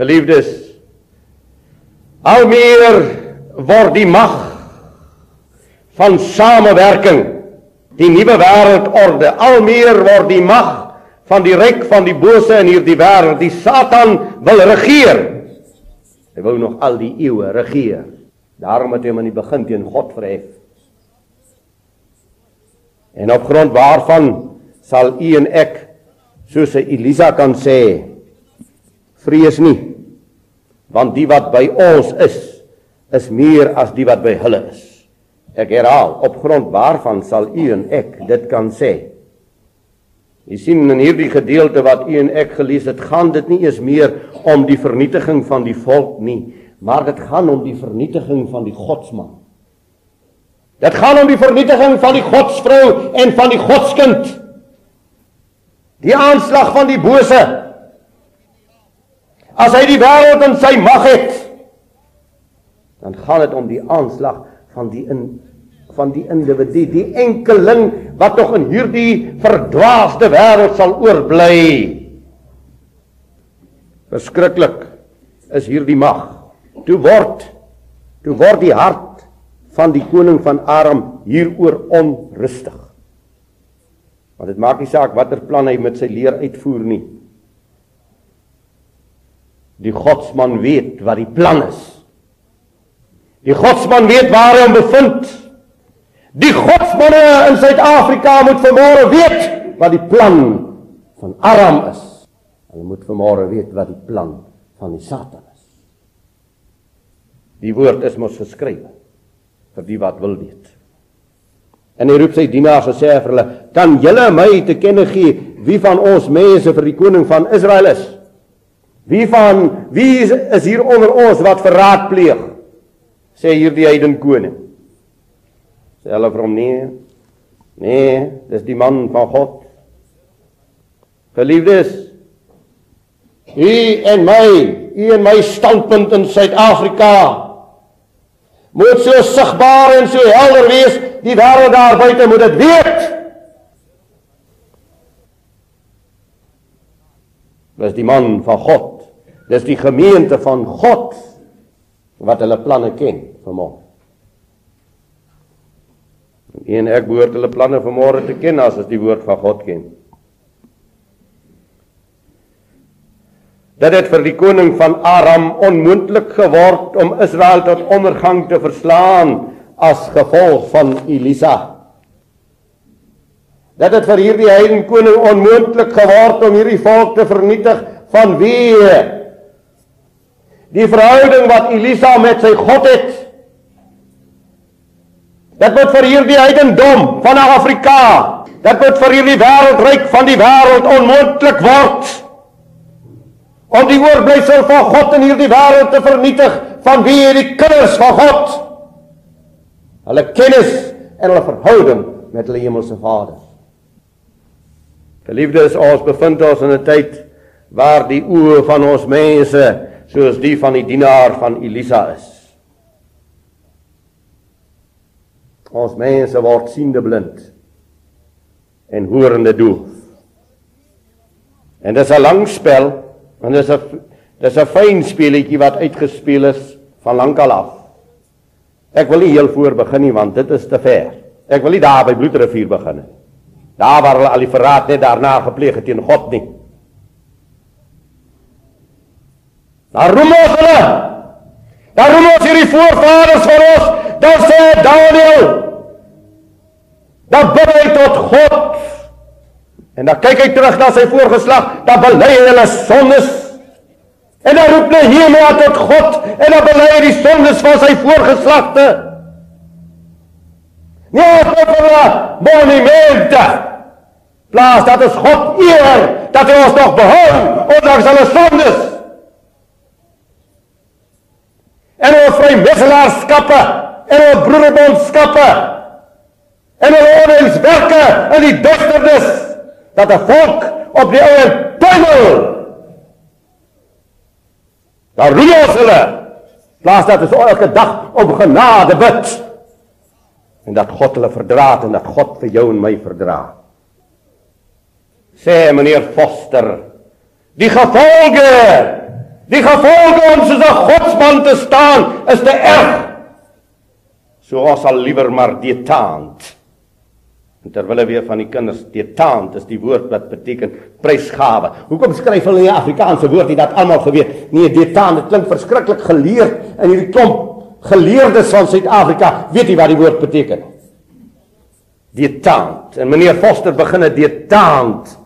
Geliefdes, al meer word die mag van samewerking, die nuwe wêreldorde, al meer word die mag van die ryk van die bose in hierdie wêreld, die Satan wil regeer. Hy wou nog al die eeue regeer. Daarom het hy hom in die begin teen God verhef. En op grond waarvan sal u en ek soos Elisa kan sê vrees nie want die wat by ons is is meer as die wat by hulle is. Ek herhaal, op grond waarvan sal u en ek dit kan sê? Jy sien in hierdie gedeelte wat u en ek gelees het, gaan dit nie eens meer om die vernietiging van die volk nie, maar dit gaan om die vernietiging van die godsman. Dit gaan om die vernietiging van die godsvrou en van die godskind. Die aanslag van die bose. As hy die wêreld in sy mag het, dan gaan dit om die aanslag van die in van die individu, die enkeling wat tog in hierdie verdwaasde wêreld sal oorbly. Verskriklik is hierdie mag. Toe word toe word die hart van die koning van Aram hieroor onrustig. Want dit maak nie saak watter plan hy met sy leer uitvoer nie. Die godsman weet wat die plan is. Die godsman weet waar hy hom bevind. Die godsmanne in Suid-Afrika moet vanmôre weet wat die plan van Aram is. Hulle moet vanmôre weet wat die plan van die Satan is. Die woord is mos geskryf vir die wat wil weet. En hy roep sy dienaars en sê vir hulle: "Kan julle my te kenne gee wie van ons mense vir die koning van Israel is? Wie van wie is hier onder ons wat verraad pleeg?" Sê hierdie heiden koning. Sê hulle vir hom nee. Nee, dis die man van God. Geliefdes, u en my, u en my standpunt in Suid-Afrika moet so sigbaar en so helder wees, die wêreld daar buite moet dit weet. Dis die man van God. Dis die gemeente van God wat hulle planne ken vir môre. En ek behoort hulle planne vir môre te ken as as die woord van God ken. Dat dit vir die koning van Aram onmoontlik geword om Israel tot ondergang te verslaan as gevolg van Elisa. Dat dit vir hierdie heidene koning onmoontlik geword om hierdie volk te vernietig van wie die verhouding wat Elisa met sy God het Dat moet vir hierdie heidendom van Afrika, dat moet vir hierdie wêreldryk van die wêreld onmoontlik word. Om die oorblyfsel van God in hierdie wêreld te vernietig van wie die kinders van God. Hulle kennis en hulle verhouding met hulle hemelse Vader. Geliefdes, ons bevind ons in 'n tyd waar die oë van ons mense soos die van die dienaar van Elisa is. Ons mense word siende blind en horende doof. En dis 'n lang spel en dis 'n dis 'n fyn speletjie wat uitgespeel is van lankal af. Ek wil nie heel voor begin nie want dit is te ver. Ek wil nie daar by Bloedrivier begin nie. Daar waar hulle al die verraad net daarna gepleeg het teen God nie. Daar roem ons hulle. Daar roem ons hierdie voorvaders van ons Dan sê Daniel, dan bid hy tot God. En dan kyk hy terug na sy voorgeslag, dan bely hy hulle sondes. En dan roep Nehemia tot God en dan bely hy die sondes van sy voorgeslagte. Nee, tot hulle monumente. Plaas dat is God eer dat hy ons nog behou ondanks hulle sondes. En ons vrymisselaarskappe en hulle broederbondskappe en hulle onheilswerke in die duisternis dat 'n volk op die ou tunnel daar roei ons hulle plaas dat ons elke dag om genade bid en dat God hulle verdra en dat God vir jou en my verdra sê meneer Foster die gevolge Die gevolge om soos 'n godsman te staan is te erg. So ons sal liewer maar detaant. En terwyl weer van die kinders detaant is die woord wat beteken prysgawe. Hoekom skryf hulle in die Afrikaanse woord nie dat almal geweet? Nee, detaant, dit klink verskriklik geleerd in hierdie klomp geleerdes van Suid-Afrika. Weet jy wat die woord beteken? Detaant. En meneer Foster begin dit detaant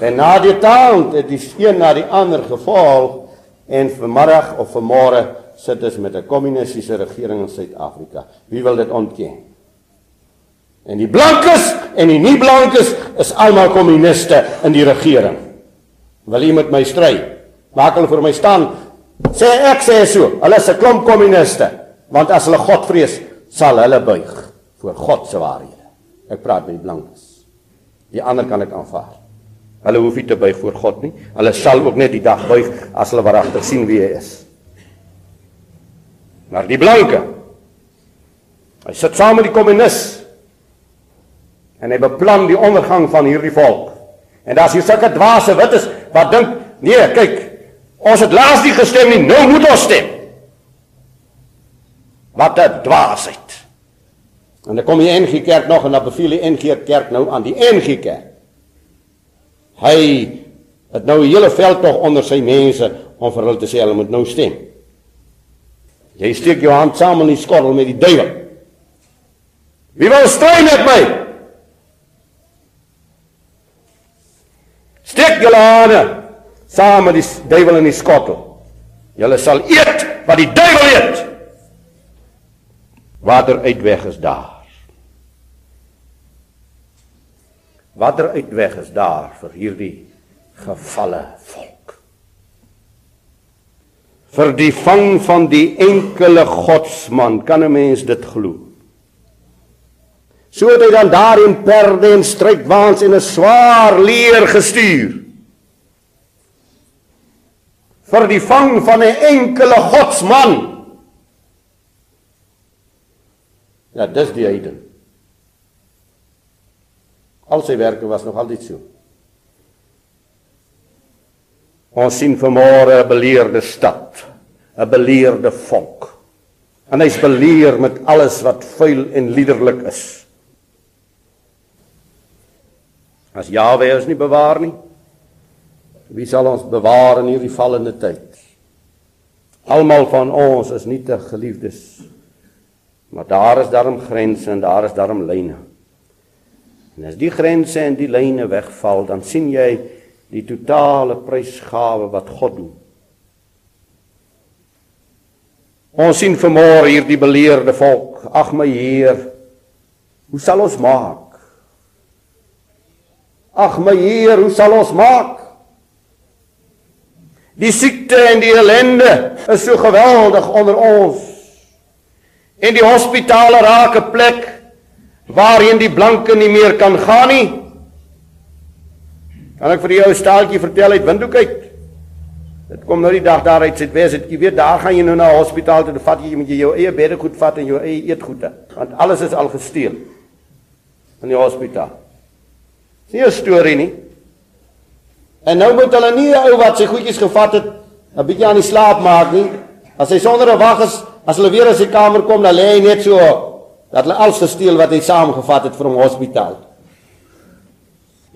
En na die taand het die een na die ander gevolg en vanmiddag of vanmôre sit ons met 'n kommunistiese regering in Suid-Afrika. Wie wil dit ontken? En die blankes en die nie blankes is almal kommuniste in die regering. Wil jy met my stry? Maak hulle vir my staan. Sê ek sê so. Hulle is 'n klomp kommuniste, want as hulle God vrees, sal hulle buig voor God se waarhede. Ek praat met die blankes. Die ander kan ek aanvaar. Hulle hoef nie te buig voor God nie. Hulle sal ook net die dag buig as hulle waaragtig sien wie hy is. Maar die blanke hy sit saam met die kommunis en hy beplan die ondergang van hierdie volk. En daar's hier sulke dwaase wites wat dink, nee, kyk, ons het laas nie gestem nie, nou moet ons stem. Wat 'n dwaasheid. En dan kom die NG Kerk nog en dan beveel die NG Kerk nou aan die NG Kerk Hy het nou 'n hele veld tog onder sy mense om vir hulle te sê hulle moet nou stem. Jy steek jou hand saam in die skottel met die duiwel. Wie wil stry met my? Steek julle hande saam met die duiwel in die skottel. Julle sal eet wat die duiwel eet. Watter uitweg is daar? Watter uitweg is daar vir hierdie gevalle volk? Vir die vang van die enkele godsman, kan 'n mens dit glo? So het hy dan daarin perde en strydwaans en 'n swaar leer gestuur. Vir die vang van 'n enkele godsman. Ja, dis die heidene. Al sy werke was nog altyd so. Ons sien vanmôre 'n beleerde stad, 'n beleerde volk. En hy's beleer met alles wat vuil en liderlik is. As Jawe ons nie bewaar nie, wie sal ons bewaar in hierdie vallende tyd? Almal van ons is nie te geliefdes. Maar daar is daarom grense en daar is daarom lyne. En as die grense en die lyne wegval, dan sien jy die totale prysgawe wat God doen. Ons sien vanmôre hierdie beleerde volk. Ag my Heer, hoe sal ons maak? Ag my Heer, hoe sal ons maak? Die siekte en die ellende is so geweldig onder ons. En die hospitale raak 'n plek waarheen die blanke nie meer kan gaan nie. Kan ek vir jou 'n staaltjie vertel uit Windhoek uit? Dit kom nou die dag daar uit Suidwes, jy weet daar gaan jy nou na hospitaal toe, vat jy met jou eie beddegoed vat en jou eie eetgoede, want alles is al gesteel in die hospitaal. Dis nie 'n storie nie. En nou moet hulle nie 'n ou wat sy goedjies gevat het, 'n bietjie aan die slaap maak nie. As hy sonder 'n wag is, as hulle weer in sy kamer kom, dan lê hy net so dat hulle alles gesteel wat hy saamgevat het vir hom hospitaal.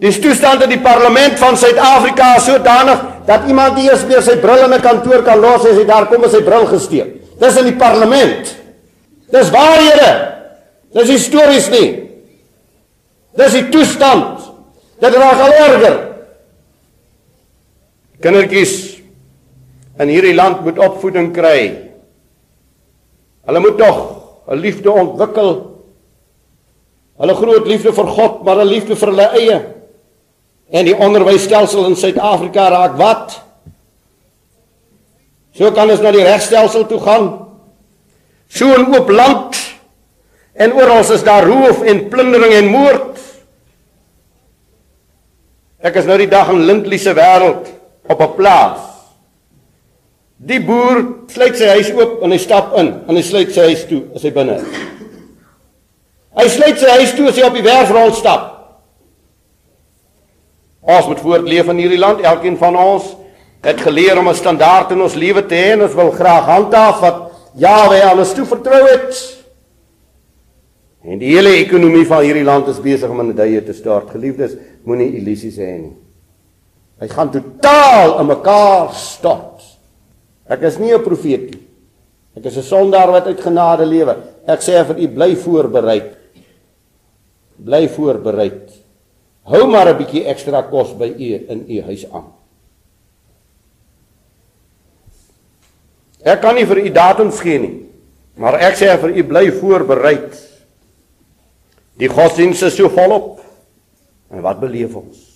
Die toestand in die parlement van Suid-Afrika is sodanig dat iemand nie eens meer sy bril in 'n kantoor kan los as hy daar kom en sy bril gesteel. Dis in die parlement. Dis waarhede. Dis histories nie. Dis die toestand. Dit raak al erger. Kindertjies in hierdie land moet opvoeding kry. Hulle moet tog 'n liefde ontwikkel. Hulle groot liefde vir God, maar 'n liefde vir hulle eie. En die onderwysstelsel in Suid-Afrika raak wat? So kan ons na die regstelsel toe gaan. So 'n oop land en oral is daar roof en plundering en moord. Ek is nou die dag in Lindley se wêreld op 'n plaas Die boer sluit sy huis oop en hy stap in en hy sluit sy huis toe as hy binne is. Hy sluit sy huis toe as hy op die werf rond stap. Ons moet voortleef in hierdie land, elkeen van ons Het geleer om 'n standaard in ons lewe te hê en ons wil graag handhaaf wat Jahwe aan ons toe vertrou het. En die hele ekonomie van hierdie land is besig om in die duie te stort. Geliefdes, moenie illusies hê nie. Hy gaan totaal in mekaar stort. Ek is nie 'n profeet nie. Ek is 'n sondaar wat uit genade lewe. Ek sê vir u bly voorberei. Bly voorberei. Hou maar 'n bietjie ekstra kos by u in u huis aan. Ek kan nie vir u datums gee nie, maar ek sê vir u bly voorberei. Die godsdienste is so volop. En wat beleef ons?